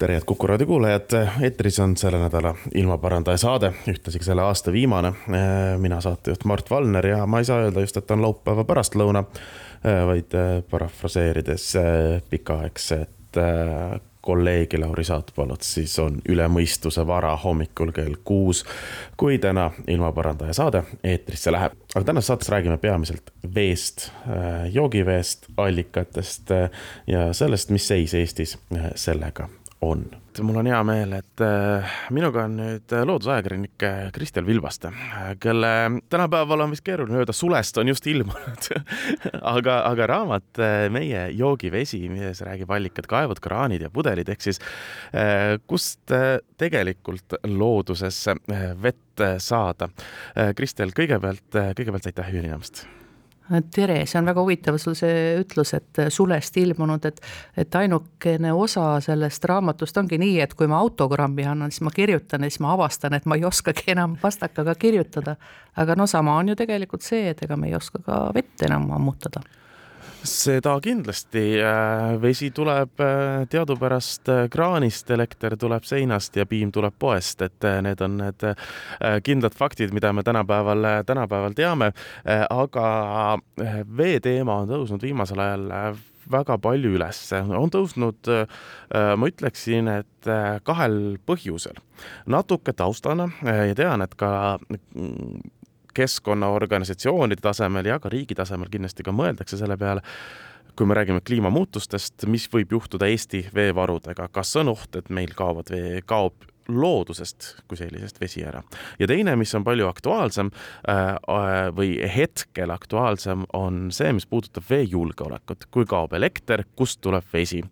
Tere, head Kuku raadio kuulajad, eetris on selle nädala ilmaparandaja saade, ühtlasi selle aasta viimane. mina saatejuht Mart Valner ja ma ei saa öelda just, et on laupäeva pärastlõuna, vaid parafraseerides pikaaegset kolleegi Lauri Saatpalut, siis on üle mõistuse vara hommikul kell kuus, kui täna ilmaparandaja saade eetrisse läheb. aga tänases saates räägime peamiselt veest, joogiveest, allikatest ja sellest, mis seis Eestis sellega on. mul on hea meel, et äh, minuga on nüüd loodusajakirjanik Kristel Vilbaste, kelle tänapäeval on vist keeruline öelda, sulest on just ilmunud aga, aga raamat äh, Meie joogivesi, milles räägib allikad, kaevud, kraanid ja pudelid, ehk siis äh, kust tegelikult loodusesse vett saada. Kristel, kõigepealt, kõigepealt aitäh ühinemast tere, see on väga huvitav sul see ütlus, et sulest ilmunud, et, et ainukene osa sellest raamatust ongi nii, et kui ma autogrammi annan, siis ma kirjutan ja siis ma avastan, et ma ei oskagi enam pastakaga kirjutada. aga no sama on ju tegelikult see, et ega me ei oska ka vett enam ammutada seda kindlasti, äh, vesi tuleb äh, teadupärast äh, kraanist, elekter tuleb seinast ja piim tuleb poest, et need on need kindlad faktid, mida me tänapäeval, tänapäeval teame. aga vee teema on tõusnud viimasel ajal väga palju üles, on tõusnud, ma ütleksin, et kahel põhjusel. natuke taustana ja tean, et ka mm, keskkonnaorganisatsioonide tasemel ja ka riigi tasemel kindlasti ka mõeldakse selle peale, kui me räägime kliimamuutustest, mis võib juhtuda Eesti veevarudega, kas on oht, et meil kaovad vee, kaob loodusest kui sellisest vesi ära. ja teine, mis on palju aktuaalsem äh, või hetkel aktuaalsem, on see, mis puudutab veejulgeolekut. kui kaob elekter, kust tuleb vesi?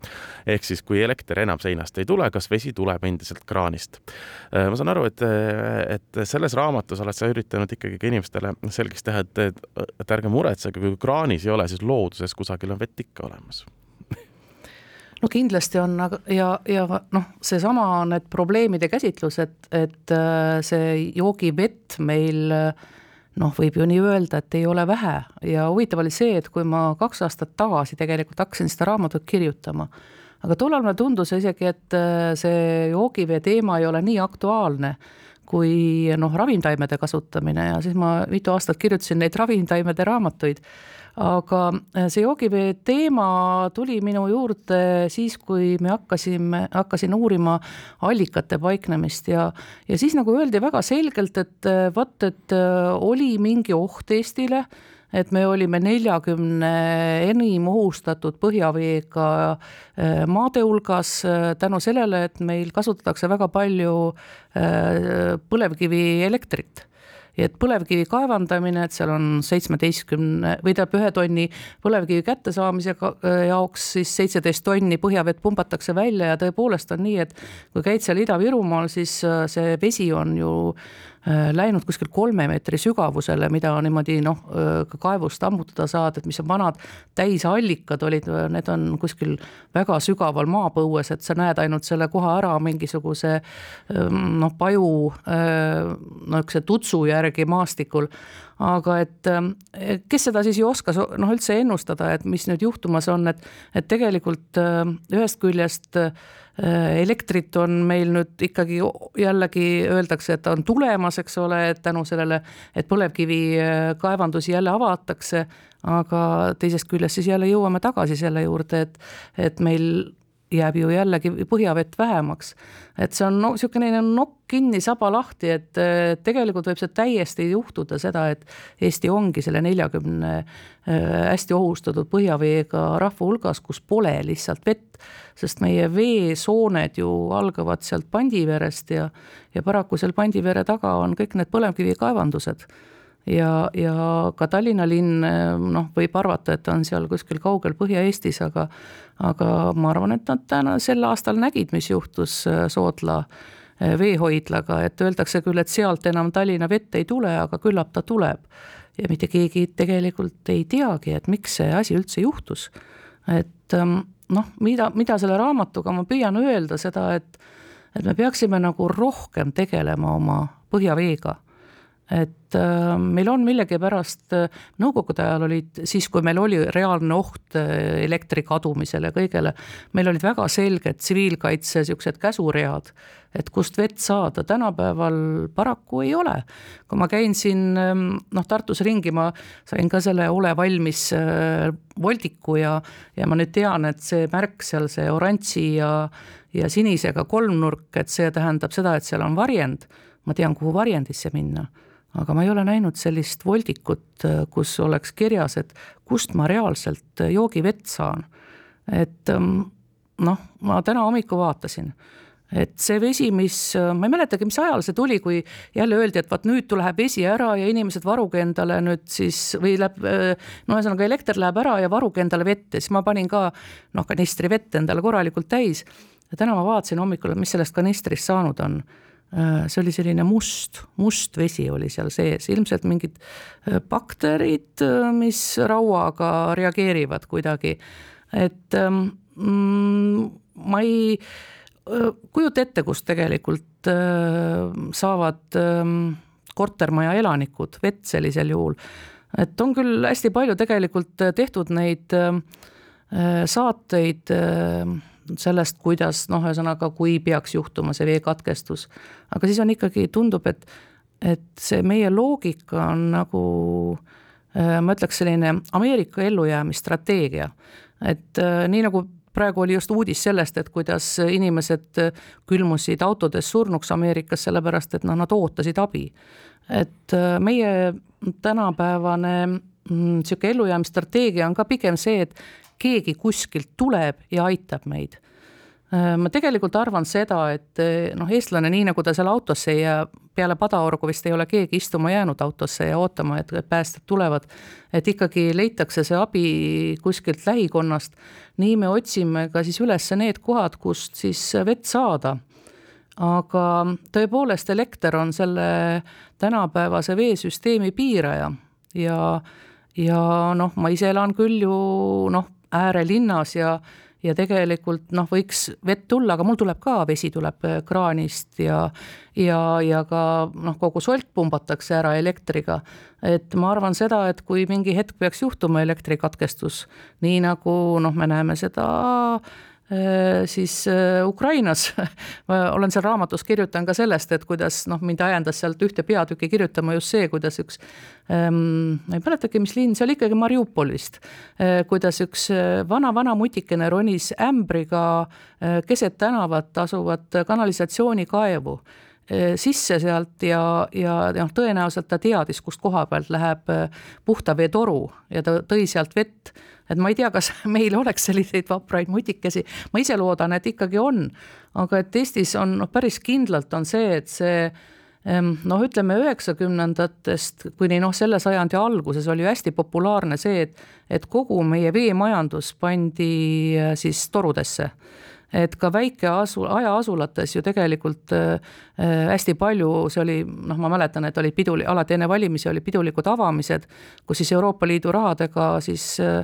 ehk siis, kui elekter enam seinast ei tule, kas vesi tuleb endiselt kraanist? Äh, ma saan aru, et, et selles raamatus oled sa üritanud ikkagi ka inimestele selgeks teha, et, et ärge muretsege, kui kraanis ei ole, siis looduses kusagil on vett ikka olemas no kindlasti on, aga ja, ja noh, seesama need probleemide käsitlus, et, et äh, see joogivett meil noh, võib ju nii öelda, et ei ole vähe. Ja huvitav oli see, et kui ma kaks aastat tagasi tegelikult hakkasin seda raamatut kirjutama, aga tollal mulle tundus isegi, et äh, see joogivee teema ei ole nii aktuaalne kui noh, ravimtaimede kasutamine. Ja siis ma mitu aastat kirjutasin neid ravimtaimede raamatuid aga äh, see joogivee teema tuli minu juurde siis, kui me hakkasime, hakkasin uurima allikate paiknemist ja, ja siis nagu öeldi väga selgelt, et äh, vot, et äh, oli mingi oht Eestile et me olime neljakümne enim ohustatud põhjaveega maade hulgas tänu sellele, et meil kasutatakse väga palju põlevkivielektrit et põlevkivi kaevandamine, et seal on seitsmeteistkümne või tähendab ühe tonni põlevkivi kättesaamise jaoks siis seitseteist tonni põhjavett pumbatakse välja ja tõepoolest on nii, et kui käid seal Ida-Virumaal, siis äh, see vesi on ju Äh, läinud kuskil kolme meetri sügavusele, mida niimoodi noh, äh, ka kaevust ammutada saad, et mis on vanad täisallikad olid, äh, need on kuskil väga sügaval maapõues, et sa näed ainult selle koha ära mingisuguse ähm, noh, paju niisuguse tutsu järgi maastikul. Aga et kes seda siis ju oskas noh, üldse ennustada, et mis nüüd juhtumas on, et, et tegelikult ühest küljest äh, Äh, elektrit on meil nüüd ikkagi jällegi öeldakse, et on tulemas, eks ole, et tänu sellele, et põlevkivikaevandusi jälle avatakse, aga teisest küljest siis jälle jõuame tagasi selle juurde, et, et meil jääb ju jällegi põhjavett vähemaks. et see on no, niisugune nokk kinni, saba lahti, et tegelikult võib see täiesti juhtuda seda, et Eesti ongi selle neljakümne äh, hästi ohustatud põhjaveega rahva hulgas, kus pole lihtsalt vett, sest meie veesooned ju algavad sealt Pandiverest ja, ja paraku seal Pandivere taga on kõik need põlevkivikaevandused ja, ja ka Tallinna linn noh, võib arvata, et ta on seal kuskil kaugel Põhja-Eestis, aga aga ma arvan, et nad täna sel aastal nägid, mis juhtus Soodla veehoidlaga, et öeldakse küll, et sealt enam Tallinna vett ei tule, aga küllap ta tuleb. ja mitte keegi tegelikult ei teagi, et miks see asi üldse juhtus. et ähm, noh, mida, mida selle raamatuga ma püüan öelda, seda, et et me peaksime nagu rohkem tegelema oma põhjaveega et äh, meil on millegipärast, äh, nõukogude ajal olid, siis kui meil oli reaalne oht äh, elektri kadumisele, kõigele, meil olid väga selged tsiviilkaitse niisugused käsuread, et kust vett saada, tänapäeval paraku ei ole. kui ma käin siin ähm, noh, Tartus ringi, ma sain ka selle ole valmis voldiku ja, ja ma nüüd tean, et see märk seal, see oranži ja, ja sinisega kolmnurk, et see tähendab seda, et seal on varjend, ma tean, kuhu varjendisse minna aga ma ei ole näinud sellist voldikut, kus oleks kirjas, et kust ma reaalselt joogivett saan. et ähm, noh, ma täna hommikul vaatasin, et see vesi, mis, ma ei mäletagi, mis ajal see tuli, kui jälle öeldi, et vaat nüüd läheb vesi ära ja inimesed varuge endale nüüd siis või läheb, no ühesõnaga elekter läheb ära ja varuge endale vett ja siis ma panin ka noh, kanistri vett endale korralikult täis. ja täna ma vaatasin hommikul, mis sellest kanistrist saanud on Äh, see oli selline must, must vesi oli seal sees, ilmselt mingid äh, bakterid, äh, mis rauaga reageerivad kuidagi. et ähm, mm, ma ei kujuta ette, kust tegelikult saavad ähm, kortermaja elanikud vett sellisel juhul. et on küll hästi palju tegelikult tehtud neid saateid sellest, kuidas noh, ühesõnaga, kui peaks juhtuma see veekatkestus. aga siis on ikkagi, tundub, et, et see meie loogika on nagu äh, ma ütleks, selline Ameerika ellujäämisstrateegia. et äh, nii nagu praegu oli just uudis sellest, et kuidas inimesed külmusid autodes surnuks Ameerikas, sellepärast et noh, nad ootasid abi. et äh, meie tänapäevane niisugune mm, ellujäämisstrateegia on ka pigem see, et keegi kuskilt tuleb ja aitab meid äh, ma tegelikult arvan seda, et äh, noh, eestlane, nii nagu ta seal autosse ei jää, peale padaorgu vist ei ole keegi istuma jäänud autosse ja ootama, et päästjad tulevad, et ikkagi leitakse see abi kuskilt lähikonnast, nii me otsime ka siis üles need kohad, kust siis vett saada. aga tõepoolest, elekter on selle tänapäevase veesüsteemi piiraja ja ja noh, ma ise elan küll ju noh, äärelinnas ja ja tegelikult noh, võiks vett tulla, aga mul tuleb ka, vesi tuleb äh, kraanist ja ja, ja ka noh, kogu solk pumbatakse ära elektriga. et ma arvan seda, et kui mingi hetk peaks juhtuma elektrikatkestus, nii nagu noh, me näeme seda Äh, siis äh, Ukrainas. Ma olen seal raamatus, kirjutan ka sellest, et kuidas noh, mind ajendas sealt ühte peatükki kirjutama just see, kuidas üks ähm, ma ei mäletagi, mis linn, see oli ikkagi Mariupolist äh,, kuidas üks vana-vana äh, mutikene ronis ämbriga äh, keset tänavat asuvat kanalisatsioonikaevu. äh, sisse sealt ja, ja noh, tõenäoliselt ta teadis, kust koha pealt läheb puhta vee toru ja ta tõi sealt vett. Et ma ei tea, kas meil oleks selliseid vapraid mutikesi, ma ise loodan, et ikkagi on, aga et Eestis on noh, päris kindlalt on see, et see noh, ütleme üheksakümnendatest kuni noh, selle sajandi alguses oli ju hästi populaarne see, et, et kogu meie veemajandus pandi äh, siis torudesse et ka väike asu, hajaasulates ju tegelikult äh, äh, hästi palju, see oli, noh, ma mäletan, et olid piduli, alati enne valimisi olid pidulikud avamised, kus siis Euroopa Liidu rahadega siis äh,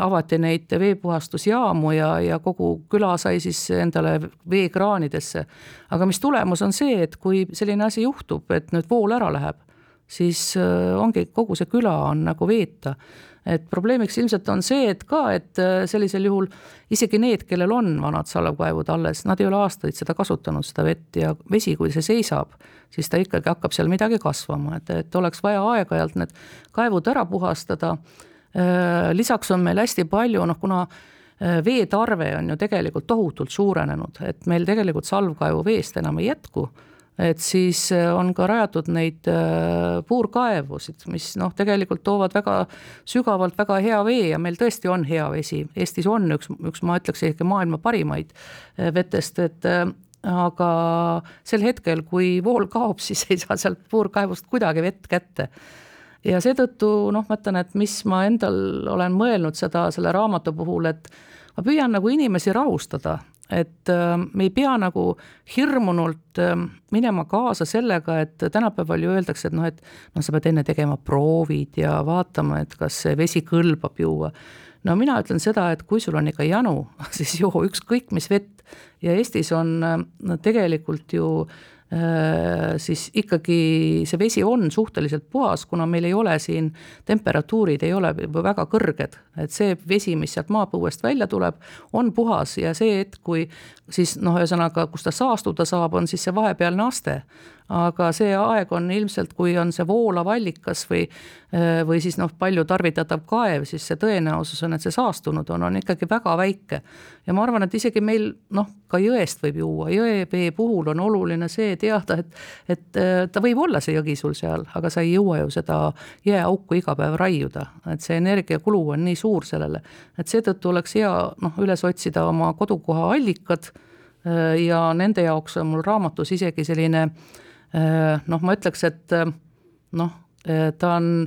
avati neid veepuhastusjaamu ja, ja kogu küla sai siis endale veekraanidesse. aga mis tulemus on see, et kui selline asi juhtub, et nüüd vool ära läheb, siis äh, ongi kogu see küla on nagu veeta et probleemiks ilmselt on see, et ka, et äh, sellisel juhul isegi need, kellel on vanad salvkaevud alles, nad ei ole aastaid seda kasutanud, seda vett ja vesi, kui see seisab, siis ta ikkagi hakkab seal midagi kasvama, et, et oleks vaja aeg-ajalt need kaevud ära puhastada. Äh, lisaks on meil hästi palju, noh, kuna veetarve on ju tegelikult tohutult suurenenud, et meil tegelikult salvkaevu veest enam ei jätku et siis äh, on ka rajatud neid äh, puurkaevusid, mis noh, tegelikult toovad väga sügavalt väga hea vee ja meil tõesti on hea vesi. Eestis on üks, üks ma ütleks isegi maailma parimaid äh, vetest, et aga sel hetkel, kui vool kaob, siis ei saa sealt puurkaevust kuidagi vett kätte ja seetõttu noh, ma ütlen, et mis ma endal olen mõelnud seda selle raamatu puhul, et ma püüan nagu inimesi rahustada, et äh, me ei pea nagu hirmunult äh, minema kaasa sellega, et tänapäeval ju öeldakse, et noh, et noh, sa pead enne tegema proovid ja vaatama, et kas see vesi kõlbab juua. no mina ütlen seda, et kui sul on ikka janu, siis joo ükskõik mis vett ja Eestis on no, tegelikult ju äh, Äh, siis ikkagi see vesi on suhteliselt puhas, kuna meil ei ole siin, temperatuurid ei ole väga kõrged. et see vesi, mis sealt maapõuest välja tuleb, on puhas ja see hetk, kui siis noh, ühesõnaga, kus ta saastuda saab, on siis see vahepealne aste aga see aeg on ilmselt, kui on see voolav allikas või, või siis noh, palju tarvitatav kaev, siis see tõenäosus on, et see saastunud on, on ikkagi väga väike. ja ma arvan, et isegi meil noh, ka jõest võib juua, jõevee puhul on oluline see teada, et, et ta võib olla, see jõgi sul seal, aga sa ei jõua ju seda jääauku iga päev raiuda, et see energiakulu on nii suur sellele, et seetõttu oleks hea noh, üles otsida oma kodukoha allikad ja nende jaoks on mul raamatus isegi selline äh, Äh, noh, ma ütleks, et äh, noh, äh, ta on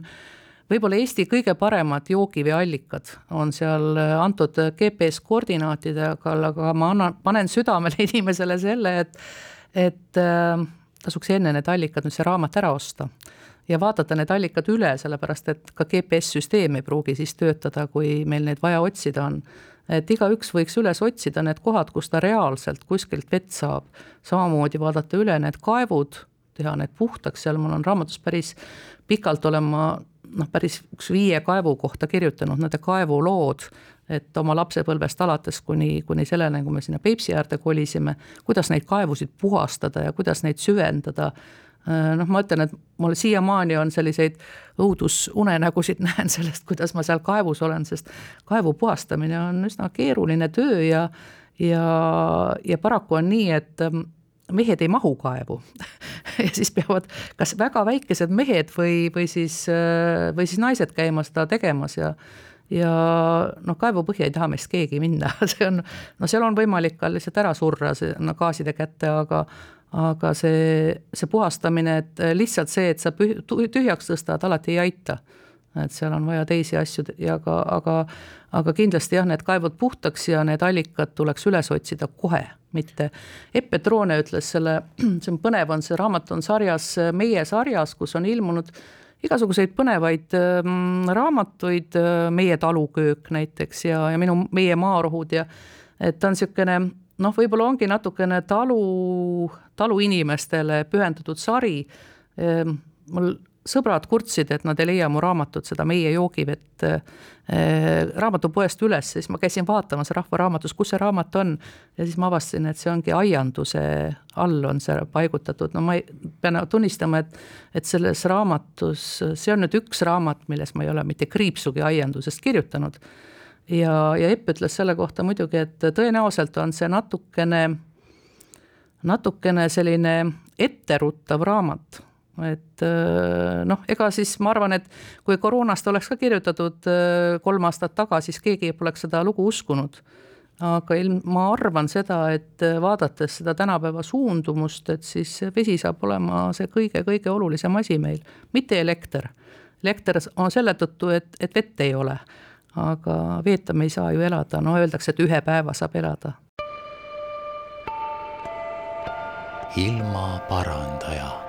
võib-olla Eesti kõige paremad joogiveeallikad on seal antud GPS koordinaatidega, aga ma annan, panen südamele inimesele selle, et, et tasuks enne need allikad, nüüd see raamat ära osta ja vaadata need allikad üle, sellepärast et ka GPS-süsteem ei pruugi siis töötada, kui meil neid vaja otsida on. et igaüks võiks üles otsida need kohad, kus ta reaalselt kuskilt vett saab, samamoodi vaadata üle need kaevud teha need puhtaks, seal mul on raamatus päris pikalt olen ma noh, päris üks viie kaevu kohta kirjutanud, nende kaevulood, et oma lapsepõlvest alates kuni, kuni selleni, kui me sinna Peipsi äärde kolisime, kuidas neid kaevusid puhastada ja kuidas neid süvendada. Äh, noh, ma ütlen, et mul siiamaani on selliseid õudusunenägusid näen sellest, kuidas ma seal kaevus olen, sest kaevu puhastamine on üsna keeruline töö ja ja, ja paraku on nii, et mehed ei mahu kaevu ja siis peavad kas väga väikesed mehed või, või siis, või siis naised käima seda tegemas ja ja noh, kaevupõhja ei taha meist keegi minna, see on, no seal on võimalik ka lihtsalt ära surra see no gaaside kätte, aga aga see, see puhastamine, et lihtsalt see, et sa tühjaks tõstad, alati ei aita et seal on vaja teisi asju ja ka, aga, aga kindlasti jah, need kaevud puhtaks ja need allikad tuleks üles otsida kohe, mitte. Epp Petrone ütles selle, see on põnev, on see raamat on sarjas, meie sarjas, kus on ilmunud igasuguseid põnevaid äh, raamatuid äh,, Meie taluköök näiteks ja, ja minu, Meie maarohud ja et ta on niisugune noh, võib-olla ongi natukene talu, taluinimestele pühendatud sari äh,. mul sõbrad kurtsid, et nad ei leia mu raamatut, seda Meie joogivett äh, raamatupoest üles, siis ma käisin vaatamas Rahva Raamatus, kus see raamat on. ja siis ma avastasin, et see ongi aianduse all on see paigutatud, no ma ei, pean tunnistama, et, et selles raamatus, see on nüüd üks raamat, milles ma ei ole mitte kriipsugi aiandusest kirjutanud. ja, ja Epp ütles selle kohta muidugi, et tõenäoliselt on see natukene, natukene selline etteruttav raamat et äh, noh, ega siis ma arvan, et kui koroonast oleks ka kirjutatud äh, kolm aastat tagasi, siis keegi poleks seda lugu uskunud. aga ilm-, ma arvan seda, et äh, vaadates seda tänapäeva suundumust, et siis vesi saab olema see kõige-kõige olulisem asi meil, mitte elekter. elekter on selle tõttu, et, et vett ei ole, aga veeta me ei saa ju elada, no öeldakse, et ühe päeva saab elada. ilmaparandaja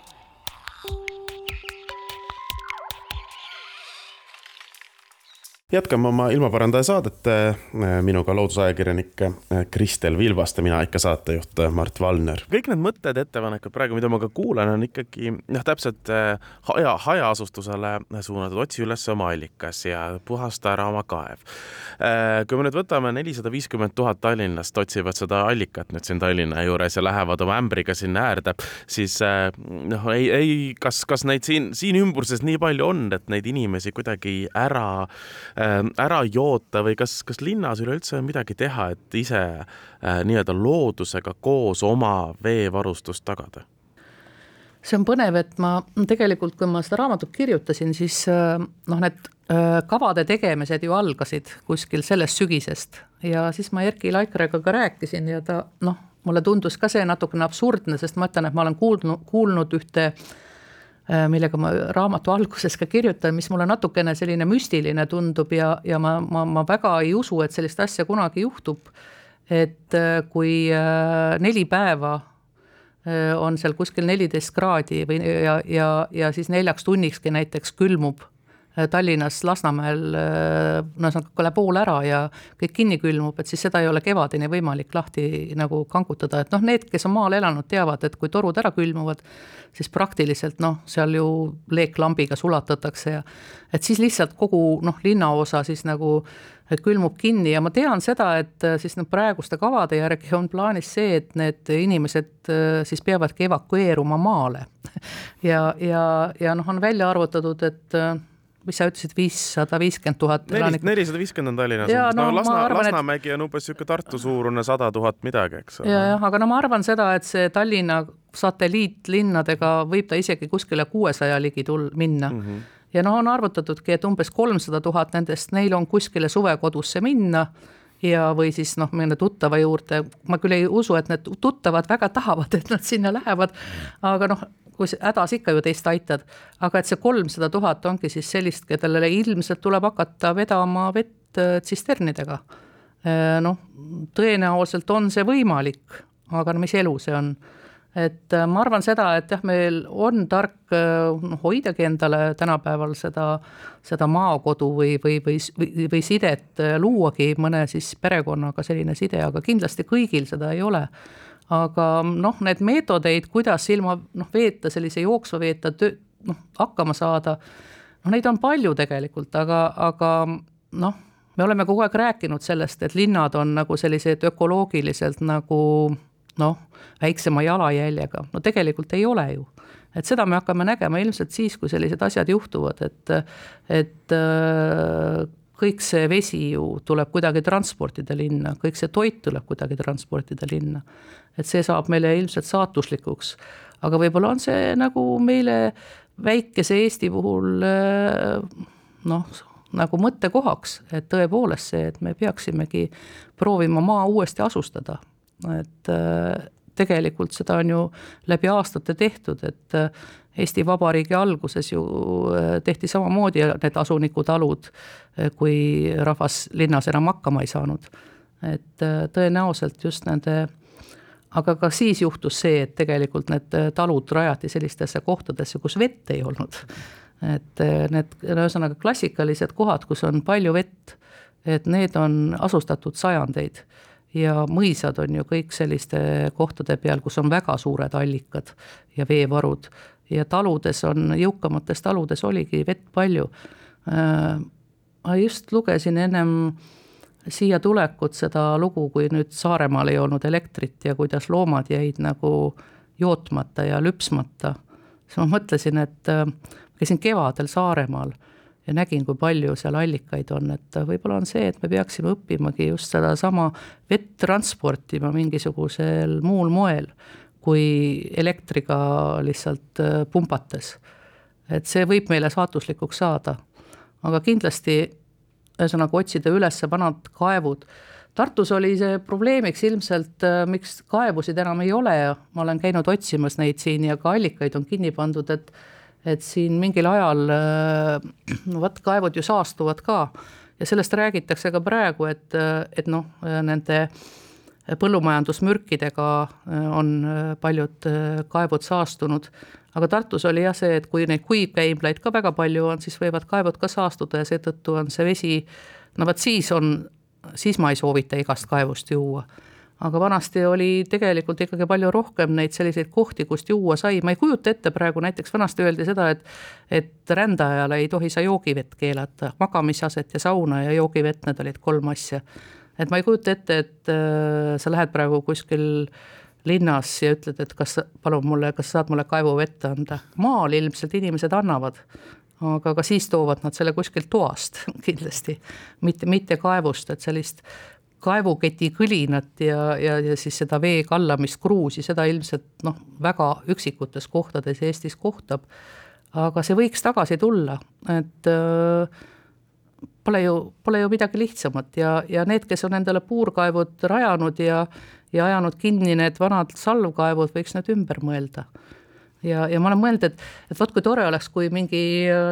jätkame oma ilmaparandaja saadet. minuga loodusajakirjanik Kristel Vilvaste, mina ikka saatejuht Mart Valner. kõik need mõtted, ettepanekud praegu, mida ma ka kuulan, on ikkagi noh, täpselt haja, hajaasustusele suunatud, otsi üles oma allikas ja puhasta ära oma kaev. Kui me nüüd võtame nelisada viiskümmend tuhat Tallinnast otsivad seda allikat nüüd siin Tallinna juures ja lähevad oma ämbriga sinna äärde, siis noh, ei, ei, kas, kas neid siin, siin ümbruses nii palju on, et neid inimesi kuidagi ära ära joota või kas, kas linnas üleüldse on midagi teha, et ise äh, nii-öelda loodusega koos oma veevarustust tagada? see on põnev, et ma tegelikult, kui ma seda raamatut kirjutasin, siis äh, noh, need äh, kavade tegemised ju algasid kuskil sellest sügisest ja siis ma Erki Laikrega ka rääkisin ja ta noh, mulle tundus ka see natukene absurdne, sest ma ütlen, et ma olen kuulnud, kuulnud ühte äh, millega ma raamatu alguses ka kirjutan, mis mulle natukene selline müstiline tundub ja, ja ma, ma, ma väga ei usu, et sellist asja kunagi juhtub. et kui neli päeva Äh, on seal kuskil neliteist kraadi või ja, ja, ja siis neljaks tunnikski näiteks külmub äh, Tallinnas Lasnamäel äh, no ühesõnaga üle poole ära ja kõik kinni külmub, et siis seda ei ole kevadeni võimalik lahti nagu kangutada, et noh, need, kes on maal elanud, teavad, et kui torud ära külmuvad, siis praktiliselt noh, seal ju leeklambiga sulatatakse ja et siis lihtsalt kogu noh, linnaosa siis nagu külmub kinni ja ma tean seda, et äh, siis noh, praeguste kavade järgi on plaanis see, et need inimesed äh, siis peavadki evakueeruma maale. ja, ja, ja noh, on välja arvutatud, et äh, mis sa ütlesid, viissada viiskümmend tuhat elanikku? nelisada viiskümmend on Tallinnas umbes, no, no Lasna, arvan, Lasnamägi on umbes niisugune Tartu suurune sada tuhat midagi, eks ole. ja, jah, aga no ma arvan seda, et see Tallinna satelliitlinnadega võib ta isegi kuskile kuuesaja ligi tul-, minna mm. -hmm ja noh, on arvutatudki, et umbes kolmsada tuhat nendest, neil on kuskile suvekodusse minna ja, või siis noh, mõne tuttava juurde, ma küll ei usu, et need tuttavad väga tahavad, et nad sinna lähevad, aga noh, kui hädas ikka ju teist aitad, aga et see kolmsada tuhat ongi siis sellist, kellele ilmselt tuleb hakata vedama vett äh, tsisternidega. Äh, noh, tõenäoliselt on see võimalik, aga no mis elu see on et äh, ma arvan seda, et jah, meil on tark noh, hoidagi endale tänapäeval seda, seda maakodu või, või, või, või, sidet, luuagi mõne siis perekonnaga selline side, aga kindlasti kõigil seda ei ole. Aga noh, need meetodeid, kuidas ilma noh, veeta, sellise jooksva veeta töö, noh, hakkama saada, noh, neid on palju tegelikult, aga, aga noh, me oleme kogu aeg rääkinud sellest, et linnad on nagu sellised ökoloogiliselt nagu noh, väiksema jalajäljega, no tegelikult ei ole ju. et seda me hakkame nägema ilmselt siis, kui sellised asjad juhtuvad, et, et äh, kõik see vesi ju tuleb kuidagi transportida linna, kõik see toit tuleb kuidagi transportida linna. et see saab meile ilmselt saatuslikuks, aga võib-olla on see nagu meile väikese Eesti puhul äh, noh, nagu mõttekohaks, et tõepoolest see, et me peaksimegi proovima maa uuesti asustada et äh, tegelikult seda on ju läbi aastate tehtud, et äh, Eesti Vabariigi alguses ju äh, tehti samamoodi need asunikutalud, kui rahvas linnas enam hakkama ei saanud. et tõenäoliselt just nende aga ka siis juhtus see, et tegelikult need talud rajati sellistesse kohtadesse, kus vett ei olnud. et need, ühesõnaga klassikalised kohad, kus on palju vett, et need on asustatud sajandeid ja mõisad on ju kõik selliste kohtade peal, kus on väga suured allikad ja veevarud ja taludes on, jõukamates taludes oligi vett palju. Äh, ma just lugesin ennem siia tulekut seda lugu, kui nüüd Saaremaal ei olnud elektrit ja kuidas loomad jäid nagu jootmata ja lüpsmata. siis ma mõtlesin, et äh, käisin kevadel Saaremaal ja nägin, kui palju seal allikaid on, et võib-olla on see, et me peaksime õppimagi just sedasama vett transportima mingisugusel muul moel kui elektriga lihtsalt äh, pumpates. et see võib meile saatuslikuks saada. aga kindlasti ühesõnaga otsida üles vanad kaevud. Tartus oli see probleemiks ilmselt, äh, miks kaevusid enam ei ole ja ma olen käinud otsimas neid siin ja ka allikaid on kinni pandud, et et siin mingil ajal no vot, kaevud ju saastuvad ka ja sellest räägitakse ka praegu, et, et noh, nende põllumajandusmürkidega on paljud kaevud saastunud. aga Tartus oli jah see, et kui neid kuivkäimlaid ka väga palju on, siis võivad kaevud ka saastuda ja seetõttu on see vesi, no vot siis on, siis ma ei soovita igast kaevust juua aga vanasti oli tegelikult ikkagi palju rohkem neid selliseid kohti, kust juua sai, ma ei kujuta ette praegu, näiteks vanasti öeldi seda, et et rändajale ei tohi sa joogivett keelata, magamisaset ja sauna ja joogivett, need olid kolm asja. et ma ei kujuta ette, et äh, sa lähed praegu kuskil linnas ja ütled, et kas, palun mulle, kas saad mulle kaevuvett anda, maal ilmselt inimesed annavad, aga ka siis toovad nad selle kuskilt toast kindlasti, mitte, mitte kaevust, et sellist kaevuketi kõlinat ja, ja, ja siis seda vee kallamist kruusi, seda ilmselt noh, väga üksikutes kohtades Eestis kohtab. aga see võiks tagasi tulla, et äh, pole ju, pole ju midagi lihtsamat ja, ja need, kes on endale puurkaevud rajanud ja, ja ajanud kinni need vanad salvkaevud, võiks need ümber mõelda ja, ja ma olen mõelnud, et, et vot kui tore oleks, kui mingi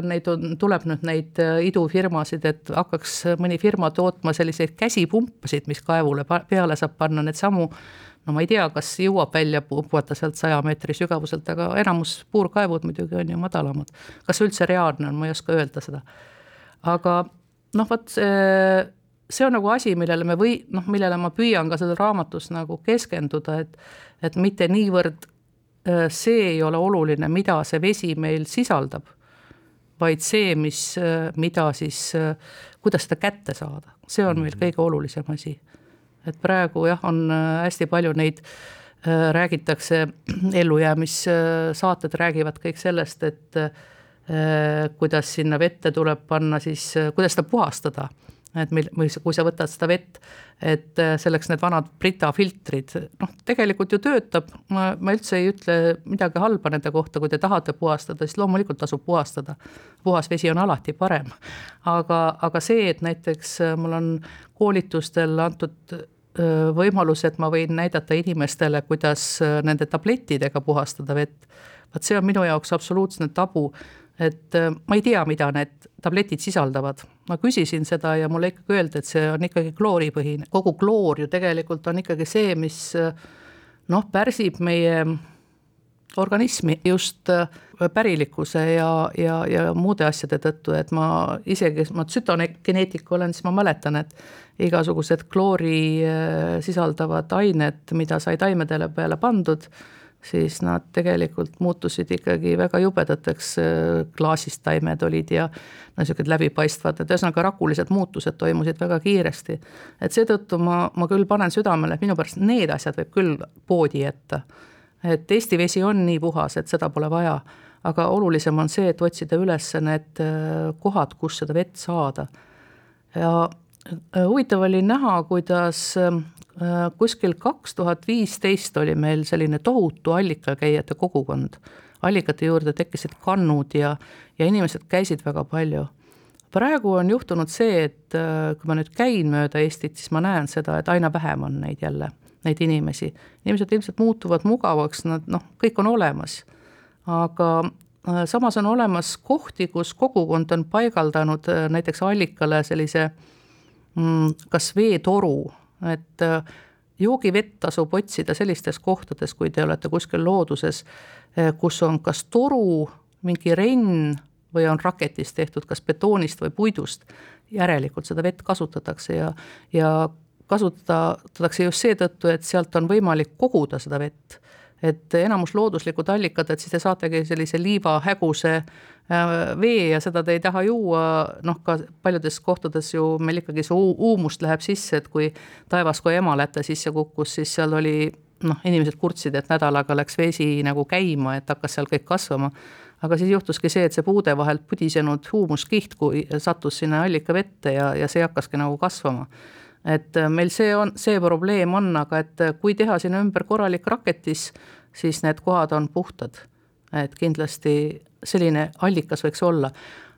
neid on, tuleb nüüd neid äh, idufirmasid, et hakkaks mõni firma tootma selliseid käsipumpasid, mis kaevule peale saab panna, needsamu no ma ei tea, kas jõuab välja puhata sealt saja meetri sügavuselt, aga enamus puurkaevud muidugi on ju madalamad. kas üldse reaalne on, ma ei oska öelda seda. aga noh, vot see, see on nagu asi, millele me või noh, millele ma püüan ka selles raamatus nagu keskenduda, et et mitte niivõrd Äh, see ei ole oluline, mida see vesi meil sisaldab, vaid see, mis, äh, mida siis, äh, kuidas seda kätte saada, see on meil mhm. kõige olulisem asi. et praegu jah, on hästi palju neid, räägitakse, ellujäämissaated räägivad kõik sellest, et kuidas sinna vette tuleb panna siis, kuidas seda puhastada et mil, või kui sa võtad seda vett, et äh, selleks need vanad Brita filtrid, noh, tegelikult ju töötab, ma, ma üldse ei ütle midagi halba nende kohta, kui te tahate puhastada, siis loomulikult tasub puhastada. puhas vesi on alati parem. aga, aga see, et näiteks äh, mul on koolitustel antud äh, võimalus, et ma võin näidata inimestele, kuidas nende tablettidega puhastada vett, vot see on minu jaoks absoluutne tabu et äh, ma ei tea, mida need tabletid sisaldavad. ma küsisin seda ja mulle ikkagi öeldi, et see on ikkagi klooripõhine, kogu kloor ju tegelikult on ikkagi see, mis äh, noh, pärsib meie organismi just äh, pärilikkuse ja, ja, ja muude asjade tõttu, et ma isegi, ma tsütogeneetik olen, siis ma mäletan, et igasugused kloori sisaldavad ained, mida sai taimedele peale pandud siis nad tegelikult muutusid ikkagi väga jubedateks, klaasist taimed olid ja no niisugused läbipaistvad, et ühesõnaga rakulised muutused toimusid väga kiiresti. et seetõttu ma, ma küll panen südamele, et minu pärast need asjad võib küll poodi jätta. et Eesti vesi on nii puhas, et seda pole vaja, aga olulisem on see, et otsida üles need äh, kohad, kus seda vett saada. ja äh, huvitav oli näha, kuidas äh, Äh, kuskil kaks tuhat viisteist oli meil selline tohutu allikakäijate kogukond. allikate juurde tekkisid kannud ja, ja inimesed käisid väga palju. praegu on juhtunud see, et äh, kui ma nüüd käin mööda Eestit, siis ma näen seda, et aina vähem on neid jälle, neid inimesi. inimesed ilmselt muutuvad mugavaks, nad noh, kõik on olemas. aga äh, samas on olemas kohti, kus kogukond on paigaldanud näiteks allikale sellise mm, kas veetoru et äh, joogivett tasub otsida sellistes kohtades, kui te olete kuskil looduses, äh, kus on kas toru, mingi renn või on raketist tehtud kas betoonist või puidust, järelikult seda vett kasutatakse ja, ja kasutatakse just seetõttu, et sealt on võimalik koguda seda vett. Et enamus looduslikud allikad, et siis te saategi sellise liivahäguse äh, vee ja seda te ei taha juua, noh, ka paljudes kohtades ju meil ikkagi see huumust läheb sisse, et kui taevas kui emaläte sisse kukkus, siis seal oli noh, inimesed kurtsid, et nädalaga läks vesi nagu käima, et hakkas seal kõik kasvama. aga siis juhtuski see, et see puude vahelt pudisenud huumuskiht, kui sattus sinna allikavette ja, ja see hakkaski nagu kasvama et äh, meil see on, see probleem on, aga et äh, kui teha sinna ümber korralik raketis, siis need kohad on puhtad. Et kindlasti selline allikas võiks olla.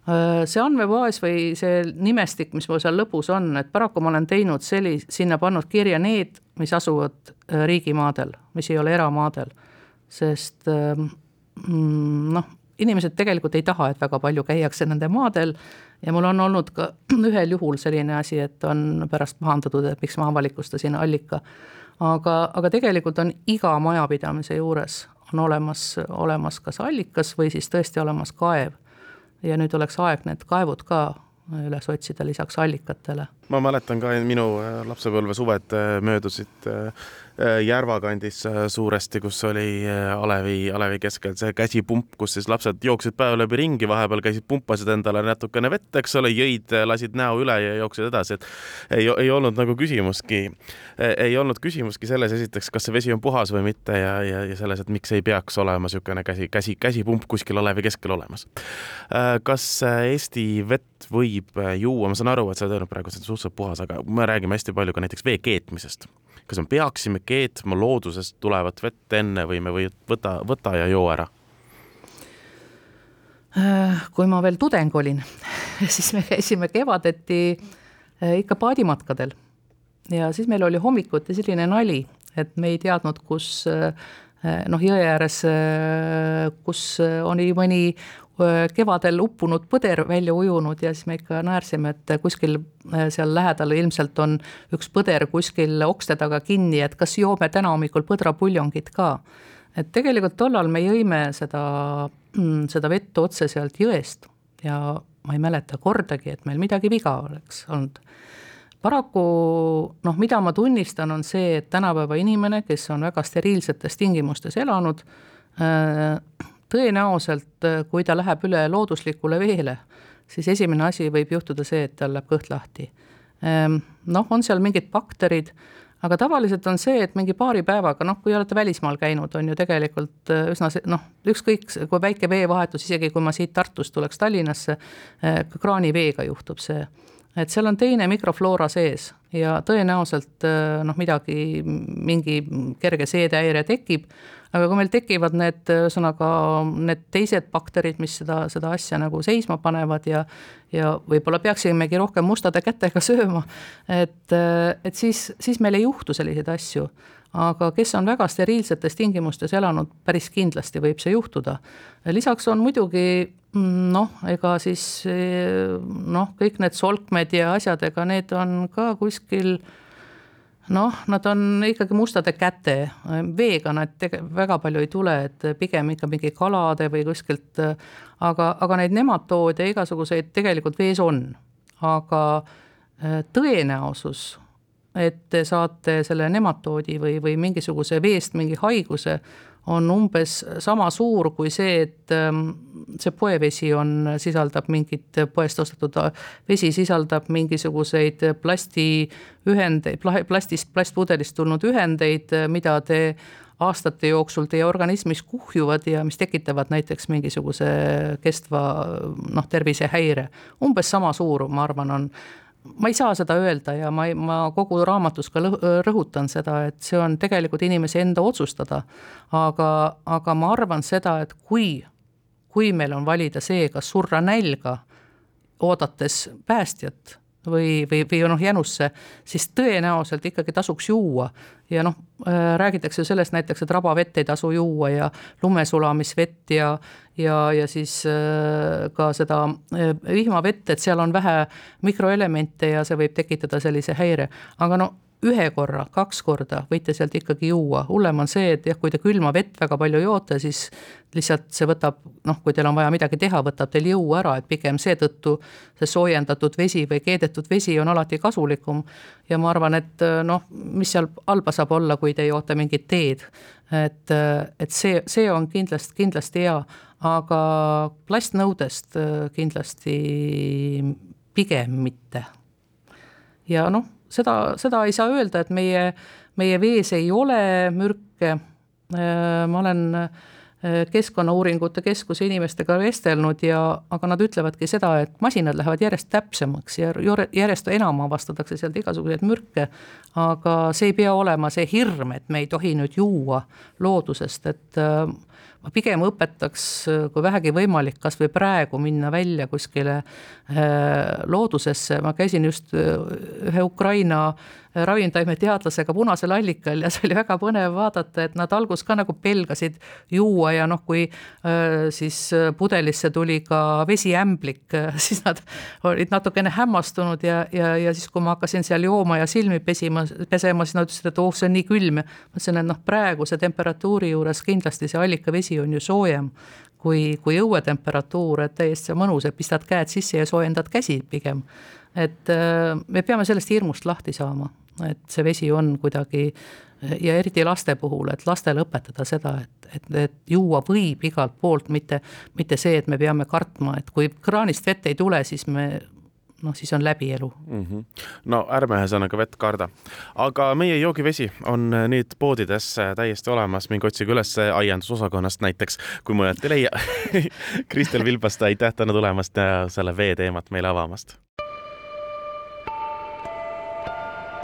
Äh, see andmebaas või see nimestik, mis mul seal lõpus on, et paraku ma olen teinud selli-, sinna pannud kirja need, mis asuvad riigimaadel, mis ei ole eramaadel. sest ähm, mm, noh, inimesed tegelikult ei taha, et väga palju käiakse nende maadel ja mul on olnud ka ühel juhul selline asi, et on pärast pahandatud, et miks ma avalikustasin allika. aga, aga tegelikult on iga majapidamise juures on olemas, olemas kas allikas või siis tõesti olemas kaev. ja nüüd oleks aeg need kaevud ka üles otsida lisaks allikatele. ma mäletan ka minu äh, lapsepõlve suved äh, möödusid äh, Järva kandis suuresti, kus oli alevi, alevi keskel see käsipump, kus siis lapsed jooksid päev läbi ringi, vahepeal käisid, pumpasid endale natukene vett, eks ole, jõid, lasid näo üle ja jooksid edasi, et ei, ei olnud nagu küsimuski, ei olnud küsimuski selles esiteks, kas see vesi on puhas või mitte ja, ja, ja selles, et miks ei peaks olema niisugune käsi, käsi, käsipump kuskil alevi keskel olemas. kas Eesti vett võib juua, ma saan aru, et sa oled öelnud praegu, et see on looduse puhas, aga me räägime hästi palju ka näiteks vee keetmisest. Kas me peaksime keetma loodusest tulevat vett enne või me või võta, võta ja joo ära? Äh, kui ma veel tudeng olin, siis me käisime kevadeti äh, ikka paadimatkadel ja siis meil oli hommikuti selline nali, et me ei teadnud, kus noh, jõe ääres, kus oli mõni kevadel uppunud põder välja ujunud ja siis me ikka naersime, et kuskil seal lähedal ilmselt on üks põder kuskil okste taga kinni, et kas joome täna hommikul põdrapuljongit ka. et tegelikult tollal me jõime seda, mm, seda vett otse sealt jõest ja ma ei mäleta kordagi, et meil midagi viga oleks olnud paraku noh, mida ma tunnistan, on see, et tänapäeva inimene, kes on väga steriilsetes tingimustes elanud, tõenäoliselt, kui ta läheb üle looduslikule veele, siis esimene asi võib juhtuda see, et tal läheb kõht lahti. Ähm, noh, on seal mingid bakterid, aga tavaliselt on see, et mingi paari päevaga, noh, kui olete välismaal käinud, on ju tegelikult äh, üsna noh, ükskõik kui väike veevahetus, isegi kui ma siit Tartust tuleks Tallinnasse, äh, kraaniveega juhtub see et seal on teine mikrofloora sees ja tõenäoliselt äh, noh, midagi, mingi kerge seedehäire tekib, aga kui meil tekivad need, ühesõnaga need teised bakterid, mis seda, seda asja nagu seisma panevad ja ja võib-olla peaksimegi rohkem mustade kätega sööma, et, et siis, siis meil ei juhtu selliseid asju aga kes on väga steriilsetes tingimustes elanud, päris kindlasti võib see juhtuda. lisaks on muidugi noh, ega siis noh, kõik need solkmed ja asjad, ega need on ka kuskil noh, nad on ikkagi mustade käte, veega nad tege-, väga palju ei tule, et pigem ikka mingi kalade või kuskilt, aga, aga neid nematoode igasuguseid tegelikult vees on. aga tõenäosus et te saate selle nematoodi või, või mingisuguse veest mingi haiguse, on umbes sama suur kui see, et ähm, see poevesi on, sisaldab mingit, poest ostetud vesi sisaldab mingisuguseid plastiühendeid, plastist, plastpudelist tulnud ühendeid, mida te aastate jooksul teie organismis kuhjuvad ja mis tekitavad näiteks mingisuguse kestva noh, tervisehäire. umbes sama suur, ma arvan, on ma ei saa seda öelda ja ma, ma kogu raamatus ka rõhutan seda, et see on tegelikult inimese enda otsustada. aga, aga ma arvan seda, et kui, kui meil on valida see, kas surra nälga, oodates päästjat või, või, või noh, jänusse, siis tõenäoliselt ikkagi tasuks juua. ja noh, äh, räägitakse sellest näiteks, et rabavett ei tasu juua ja lumesulamisvett ja, ja, ja siis äh, ka seda äh, vihmavett, et seal on vähe mikroelemente ja see võib tekitada sellise häire, aga no ühe korra, kaks korda võite sealt ikkagi juua, hullem on see, et jah, kui te külma vett väga palju joote, siis lihtsalt see võtab, noh, kui teil on vaja midagi teha, võtab teil jõu ära, et pigem seetõttu see soojendatud vesi või keedetud vesi on alati kasulikum. ja ma arvan, et noh, mis seal halba saab olla, kui te joote mingit teed. et, et see, see on kindlasti, kindlasti hea, aga plastnõudest kindlasti pigem mitte. ja noh seda, seda ei saa öelda, et meie, meie vees ei ole mürke. Äh, ma olen äh, Keskkonnauuringute Keskuse inimestega vestelnud ja, aga nad ütlevadki seda, et masinad lähevad järjest täpsemaks ja järjest enam avastatakse sealt igasuguseid mürke. aga see ei pea olema see hirm, et me ei tohi nüüd juua loodusest, et äh, ma pigem õpetaks, kui vähegi võimalik, kas või praegu minna välja kuskile loodusesse, ma käisin just ühe Ukraina ravimtaimeteadlasega Punasel allikal ja see oli väga põnev vaadata, et nad alguses ka nagu pelgasid juua ja noh, kui äh, siis pudelisse tuli ka vesiämblik, siis nad olid natukene hämmastunud ja, ja, ja siis, kui ma hakkasin seal jooma ja silmi pesima, pesema, siis nad ütlesid, et oh, see on nii külm ma ütlesin, et noh, praeguse temperatuuri juures kindlasti see allikavesi on ju soojem kui, kui õuetemperatuur, et täiesti mõnus, et pistad käed sisse ja soojendad käsi pigem. et äh, me peame sellest hirmust lahti saama et see vesi on kuidagi ja eriti laste puhul, et lastele õpetada seda, et, et, et juua võib igalt poolt, mitte, mitte see, et me peame kartma, et kui kraanist vett ei tule, siis me noh, siis on läbi elu mm. -hmm. no ärme ühesõnaga vett karda. aga meie joogivesi on nüüd poodides täiesti olemas, minge otsige üles aiandusosakonnast näiteks, kui mujalt ei leia Kristel Vilbaste, aitäh täna tulemast ja selle vee teemat meile avamast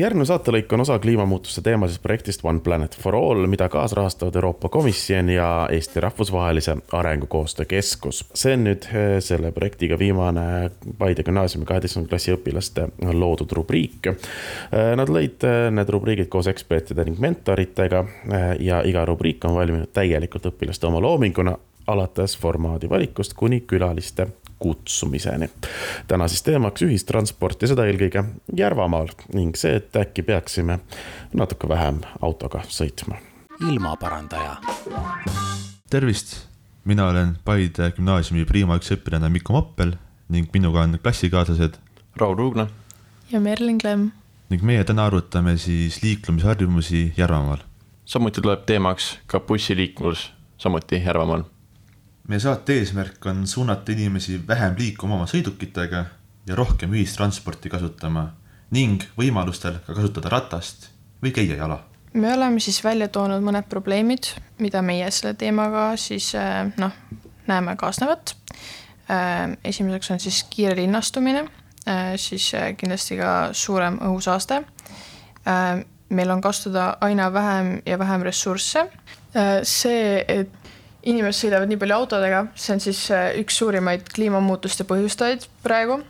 järgmine saatelõik on osa kliimamuutuste teemasest projektist One Planet for All, mida kaasrahastavad Euroopa Komisjon ja Eesti Rahvusvahelise Arengukoostöö Keskus. see on nüüd eh, selle projektiga viimane Paide gümnaasiumi kaheteistkümnenda klassi õpilaste loodud rubriik. Eh, nad lõid eh, need rubriigid koos ekspertide ning mentoritega ja iga rubriik on valminud täielikult õpilaste oma loominguna alates formaadi valikust kuni külaliste kutsumiseni. täna siis teemaks ühistransport ja seda eelkõige Järvamaal ning see, et äkki peaksime natuke vähem autoga sõitma. ilmaparandaja. tervist, mina olen Paide gümnaasiumi Prima üks õpilane Mikko Moppel ning minuga on klassikaaslased Raul Ruugna ja Merlin Klemm. ning meie täna arutame siis liiklemisharjumusi Järvamaal. samuti tuleb teemaks ka bussiliiklus, samuti Järvamaal meie saate eesmärk on suunata inimesi vähem liikuma oma sõidukitega ja rohkem ühistransporti kasutama ning võimalustel ka kasutada ratast või käia jala. me oleme siis välja toonud mõned probleemid, mida meie selle teemaga siis eh, noh, näeme kaasnevat. Eh, esimeseks on siis kiire linnastumine, eh, siis kindlasti ka suurem õhusaaste. meil on kasutada aina vähem ja vähem ressursse. see, et inimesed sõidavad nii palju autodega, see on siis äh, üks suurimaid kliimamuutuste põhjustajaid praegu.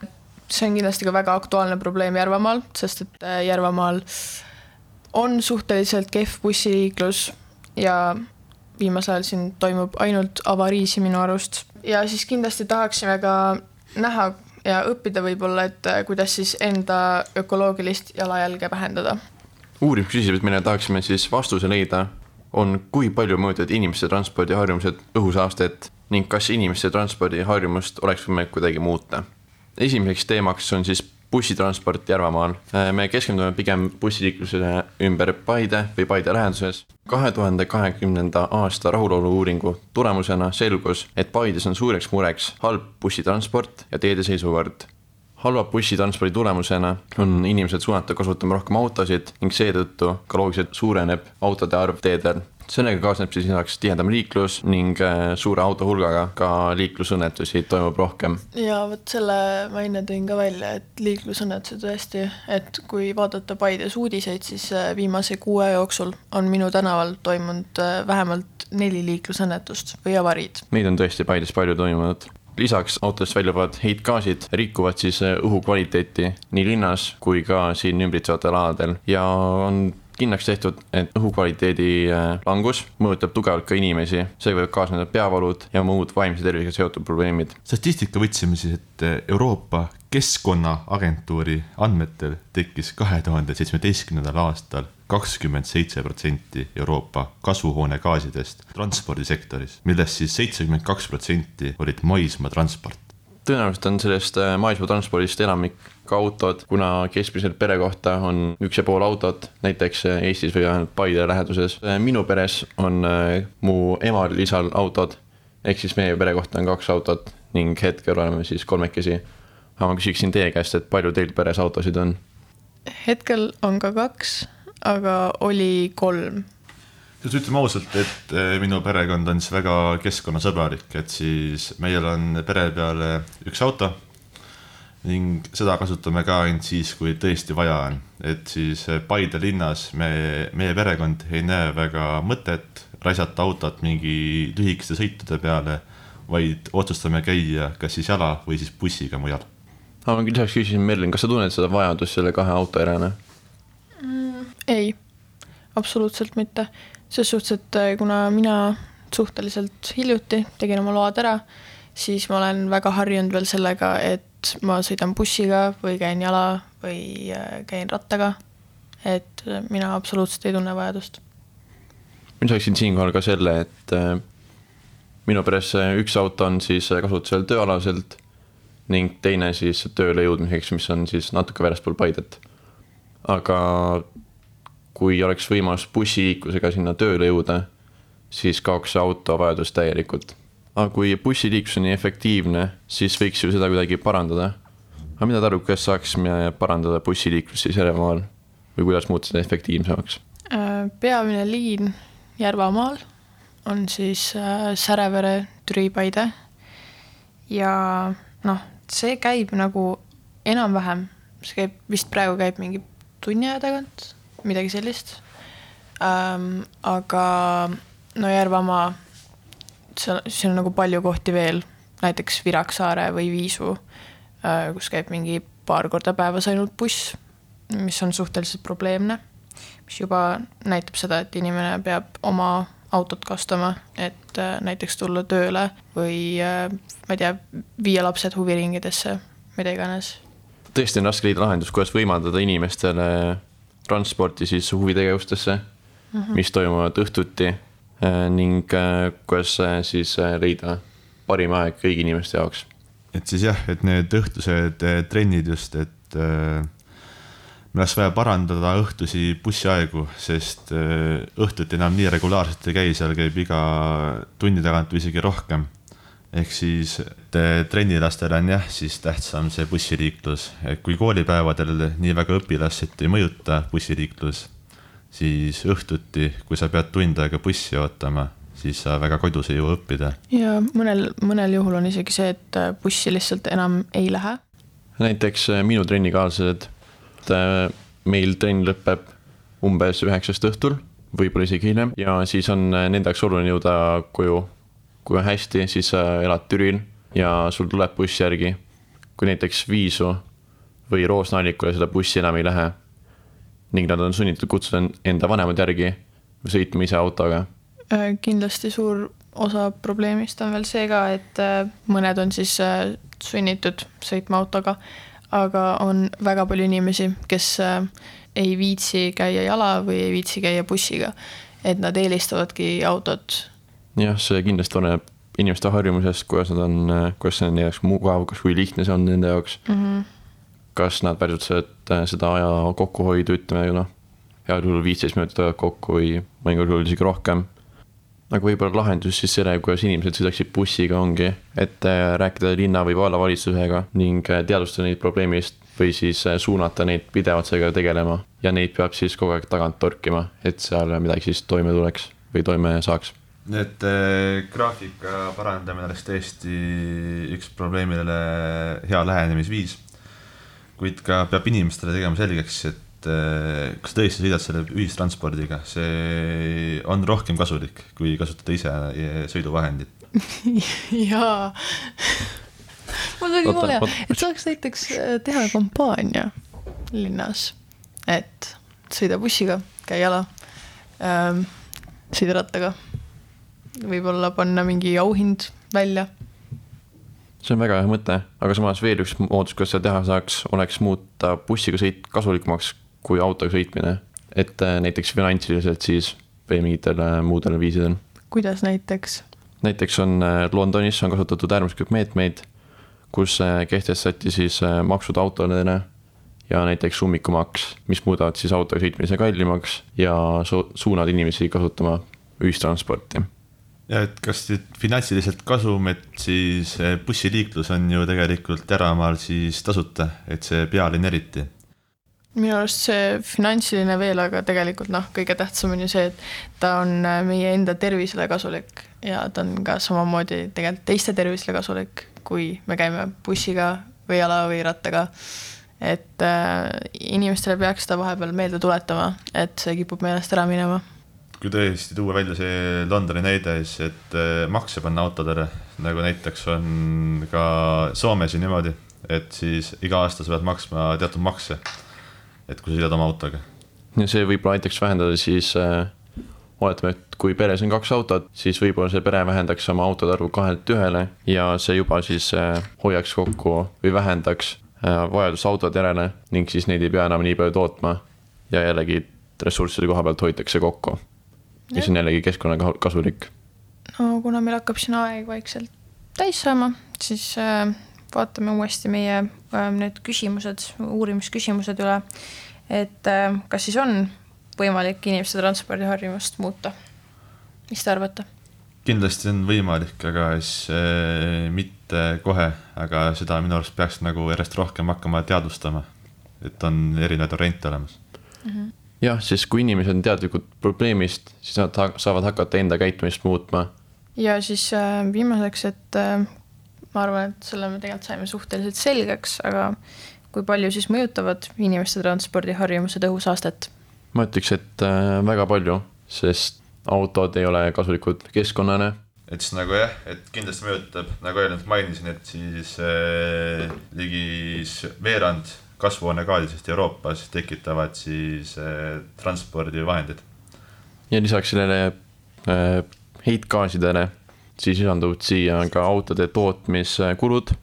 see on kindlasti ka väga aktuaalne probleem Järvamaal, sest et äh, Järvamaal on suhteliselt kehv bussiliiklus ja viimasel ajal siin toimub ainult avariisi minu arust. ja siis kindlasti tahaksime ka näha ja õppida võib-olla, et äh, kuidas siis enda ökoloogilist jalajälge vähendada. uurimisküsimus, millele tahaksime siis vastuse leida on, kui palju mõjutavad inimeste transpordiharjumused õhusaastet ning kas inimeste transpordiharjumust oleks võimalik kuidagi muuta. esimeseks teemaks on siis bussitransport Järvamaal. me keskendume pigem bussiliiklusele ümber Paide või Paide läheduses. kahe tuhande kahekümnenda aasta rahulolu-uuringu tulemusena selgus, et Paides on suureks mureks halb bussitransport ja teede seisukord halva bussitranspordi tulemusena on inimesed suunatud kasutama rohkem autosid ning seetõttu ka loogiliselt suureneb autode arv teedel. sellega kaasneb siis lisaks tihedam liiklus ning äh, suure auto hulgaga ka liiklusõnnetusi toimub rohkem. ja vot selle ma enne tõin ka välja, et liiklusõnnetused tõesti, et kui vaadata Paides uudiseid, siis äh, viimase kuue jooksul on minu tänaval toimunud äh, vähemalt neli liiklusõnnetust või avariid. Neid on tõesti Paides palju toimunud lisaks autodest väljuvad heitgaasid rikuvad siis äh, õhu kvaliteeti nii linnas kui ka siin ümbritsevatel aladel ja on kindlaks tehtud, et õhukvaliteedi äh, langus mõjutab tugevalt ka inimesi, seega võivad kaasneda peavalud ja muud vaimse tervisega seotud probleemid. statistika võtsime siis, et äh, Euroopa Keskkonnaagentuuri andmetel tekkis kahe tuhande seitsmeteistkümnendal aastal kakskümmend seitse protsenti Euroopa kasvuhoonegaasidest transpordisektoris, millest siis seitsekümmend kaks protsenti olid maismaatransport. tõenäoliselt on sellest äh, maismaatranspordist enamik ka autod, kuna keskmiselt pere kohta on üks ja pool autot, näiteks äh, Eestis või vähemalt Paide läheduses. Äh, minu peres on mu emal isal autod, ehk siis meie pere kohta on kaks autot ning hetkel oleme siis kolmekesi. Aga ma küsiksin teie käest, et palju teil peres autosid on? hetkel on ka kaks aga oli kolm. siis ütleme ausalt, et eh, minu perekond on siis väga keskkonnasõbralik, et siis meil on pere peale üks auto ning seda kasutame ka ainult siis, kui tõesti vaja on, et siis eh, Paide linnas me, meie perekond ei näe väga mõtet raisata autot mingi lühikeste sõitude peale, vaid otsustame käia kas siis jala või siis bussiga mujal. Ma lisaks küsisin Merlin, kas sa tunned seda vajadust selle kahe auto järele? ei, absoluutselt mitte. ses suhtes, et äh, kuna mina suhteliselt hiljuti tegin oma load ära, siis ma olen väga harjunud veel sellega, et ma sõidan bussiga või käin jala või äh, käin rattaga. et äh, mina absoluutselt ei tunne vajadust. ma lisaksin siinkohal ka selle, et minu peres üks auto on siis kasutusel tööalaselt ning teine siis tööle jõudmiseks, mis on siis natuke väljaspool Paidet. aga kui oleks võimalus bussiliiklusega sinna tööle jõuda, siis kaoks see auto vajadus täielikult. aga kui bussiliiklus on nii efektiivne, siis võiks ju seda kuidagi parandada. aga mida te arvate, kuidas saaksime parandada bussiliiklust siis Järvamaal või kuidas muuta seda efektiivsemaks? Äh, peamine liin Järvamaal on siis äh, Särevere, Türi, Paide. ja noh, see käib nagu enam-vähem, see käib, vist praegu käib mingi tunni aja tagant, midagi sellist ähm,. aga no Järvamaa, seal, on nagu palju kohti veel, näiteks Viraksaare või Viisu äh,, kus käib mingi paar korda päevas ainult buss, mis on suhteliselt probleemne mis juba näitab seda, et inimene peab oma autot kasutama, et äh, näiteks tulla tööle või äh, ma ei tea, viia lapsed huviringidesse, mida iganes. tõesti on raske leida lahendust, kuidas võimaldada inimestele transporti siis huvitegevustesse mm, -hmm. mis toimuvad õhtuti äh, ning kuidas siis leida parim aeg kõigi inimeste jaoks. et siis jah, et need õhtused trennid just, et meil oleks vaja parandada õhtusi bussiaegu, sest äh, õhtuti enam nii regulaarselt ei käi, seal käib iga tunni tagant või isegi rohkem. ehk siis trennilastele on jah, siis tähtsam see bussiliiklus, et kui koolipäevadel nii väga õpilast ei mõjuta bussiliiklus, siis õhtuti, kui sa pead tund aega bussi ootama, siis sa väga kodus ei jõua õppida. ja mõnel, mõnel juhul on isegi see, et bussi lihtsalt enam ei lähe. näiteks äh, minu trennikaaslased et äh, meil trenn lõpeb umbes üheksast õhtul, võib-olla isegi hiljem ja siis on äh, nende jaoks oluline jõuda koju. kui on hästi, siis sa elad Türil ja sul tuleb buss järgi. kui näiteks Viisu või Roosna-Allikule seda bussi enam ei lähe ning nad on sunnitud kutsuda enda vanemad järgi või sõitma ise autoga. Äh, kindlasti suur osa probleemist on veel see ka, et mõned on siis sunnitud sõitma autoga aga on väga palju inimesi, kes äh, ei viitsi käia jala või ei viitsi käia bussiga. et nad eelistavadki autot. jah, see kindlasti oleneb inimeste harjumusest, kuidas nad on, äh, kuidas see on nende jaoks mugav, kas, kui lihtne see on nende jaoks mm. -hmm. kas nad väärtustavad äh, seda aja kokkuhoidu, ütleme noh, heal juhul viisteist minutit ajavad kokku või mõnikord isegi rohkem aga võib-olla lahendus siis selle, kuidas inimesed sõidaksid bussiga, ongi, et äh, rääkida linna või vallavalitsusega ning äh, teadvustada neid probleemist või siis äh, suunata neid pidevalt sellega tegelema ja neid peab siis kogu aeg tagant torkima, et seal midagi siis toime tuleks või toime saaks. et äh, graafika parandamine oleks tõesti üks probleemile hea lähenemisviis. kuid ka peab inimestele tegema selgeks, et et eh, kas tõesti sõidad selle ühistranspordiga, see on rohkem kasulik, kui kasutada ise eh, sõiduvahendit. jaa mul tuli mulje, et saaks näiteks eh, teha kampaania linnas, et sõida bussiga, käi jala ähm,, sõida rattaga. võib-olla panna mingi auhind välja see on väga hea mõte, aga samas veel üks moodus, kuidas seda teha saaks, oleks muuta bussiga sõit kasulikumaks kui autoga sõitmine, et äh, näiteks finantsiliselt siis või mingitel äh, muudel viisidel. kuidas näiteks? näiteks on äh, Londonis on kasutatud äärmuslikult meetmeid, kus kehtestati siis maksud autodele ja näiteks ummikumaks, mis muudavad siis autoga sõitmise kallimaks ja su suunavad inimesi kasutama ühistransporti. ja et kas nüüd finantsiliselt kasum, et siis bussiliiklus on ju tegelikult Järvamaal siis tasuta, et see pealinn eriti minu arust see finantsiline veel, aga tegelikult noh, kõige tähtsam on ju see, et ta on äh, meie enda tervisele kasulik ja ta on ka samamoodi tegelikult teiste tervisele kasulik, kui me käime bussiga või jala või rattaga. et äh, inimestele peaks seda vahepeal meelde tuletama, et see kipub meelest ära minema. kui tõesti tuua välja see Londoni näide, siis et äh, makse panna autodele, nagu näiteks on ka Soomes ju niimoodi, et siis iga aasta sa pead maksma teatud makse et kui sa sõidad oma autoga. ja see võib-olla aitaks vähendada siis äh,, oletame, et kui peres on kaks autot, siis võib-olla see pere vähendaks oma autode arvu kahelt ühele ja see juba siis äh, hoiaks kokku või vähendaks äh, vajadust autode järele ning siis neid ei pea enam nii palju tootma. ja jällegi ressursside koha pealt hoitakse kokku. mis on jällegi keskkonnale kasulik. no kuna meil hakkab siin aeg vaikselt täis saama, siis äh, vaatame uuesti meie äh, need küsimused, uurimisküsimused üle. et äh, kas siis on võimalik inimeste transpordiharjumust muuta? mis te arvate? kindlasti on võimalik, aga siis äh, mitte kohe, aga seda minu arust peaks nagu järjest rohkem hakkama teadvustama. et on erinevaid variante olemas mm. -hmm. jah, siis kui inimesed on teadlikud probleemist, siis nad ha saavad hakata enda käitumist muutma. ja siis äh, viimaseks, et äh, ma arvan, et selle me tegelikult saime suhteliselt selgeks, aga kui palju siis mõjutavad inimeste transpordiharjumused õhusaastet? ma ütleks, et äh, väga palju, sest autod ei ole kasulikud keskkonnale. et siis nagu jah, et kindlasti mõjutab, nagu eelnevalt mainisin, et siis äh, ligi veerand kasvuhoonegaasidest Euroopas tekitavad siis äh, transpordivahendid. ja lisaks sellele äh, heitgaasidele, siis lisanduvad siia ka autode tootmiskulud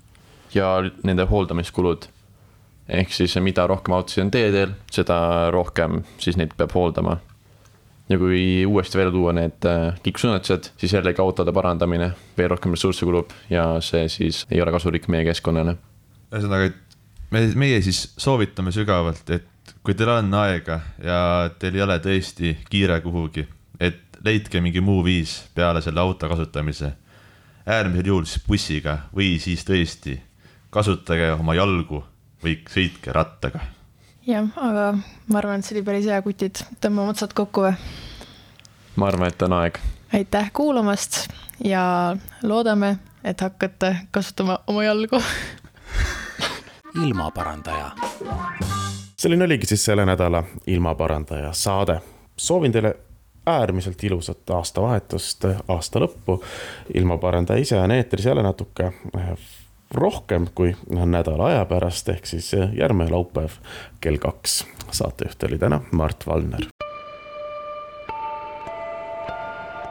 ja nende hooldamiskulud. ehk siis mida rohkem autosid on teedel, seda rohkem siis neid peab hooldama ja kui uuesti välja tuua need äh, liiklusõnnetused, siis jällegi autode parandamine veel rohkem ressursse kulub ja see siis ei ole kasulik meie keskkonnale. ühesõnaga, et me, meie siis soovitame sügavalt, et kui teil on aega ja teil ei ole tõesti kiire kuhugi, et leidke mingi muu viis peale selle auto kasutamise. äärmisel juhul siis bussiga või siis tõesti kasutage oma jalgu või sõitke rattaga jah, aga ma arvan, et see oli päris hea, kutid, tõmbame otsad kokku või? ma arvan, et on aeg. aitäh kuulamast ja loodame, et hakkate kasutama oma jalgu ilmaparandaja. selline oligi siis selle nädala ilmaparandaja saade. soovin teile äärmiselt ilusat aastavahetust, aasta lõppu. ilmaparandaja ise on eetris jälle natuke rohkem kui nädala aja pärast, ehk siis järgmine laupäev kell kaks. saatejuht oli täna Mart Valner.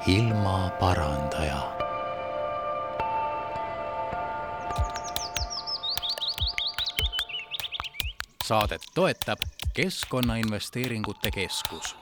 ilmaparandaja. saadet toetab Keskkonnainvesteeringute Keskus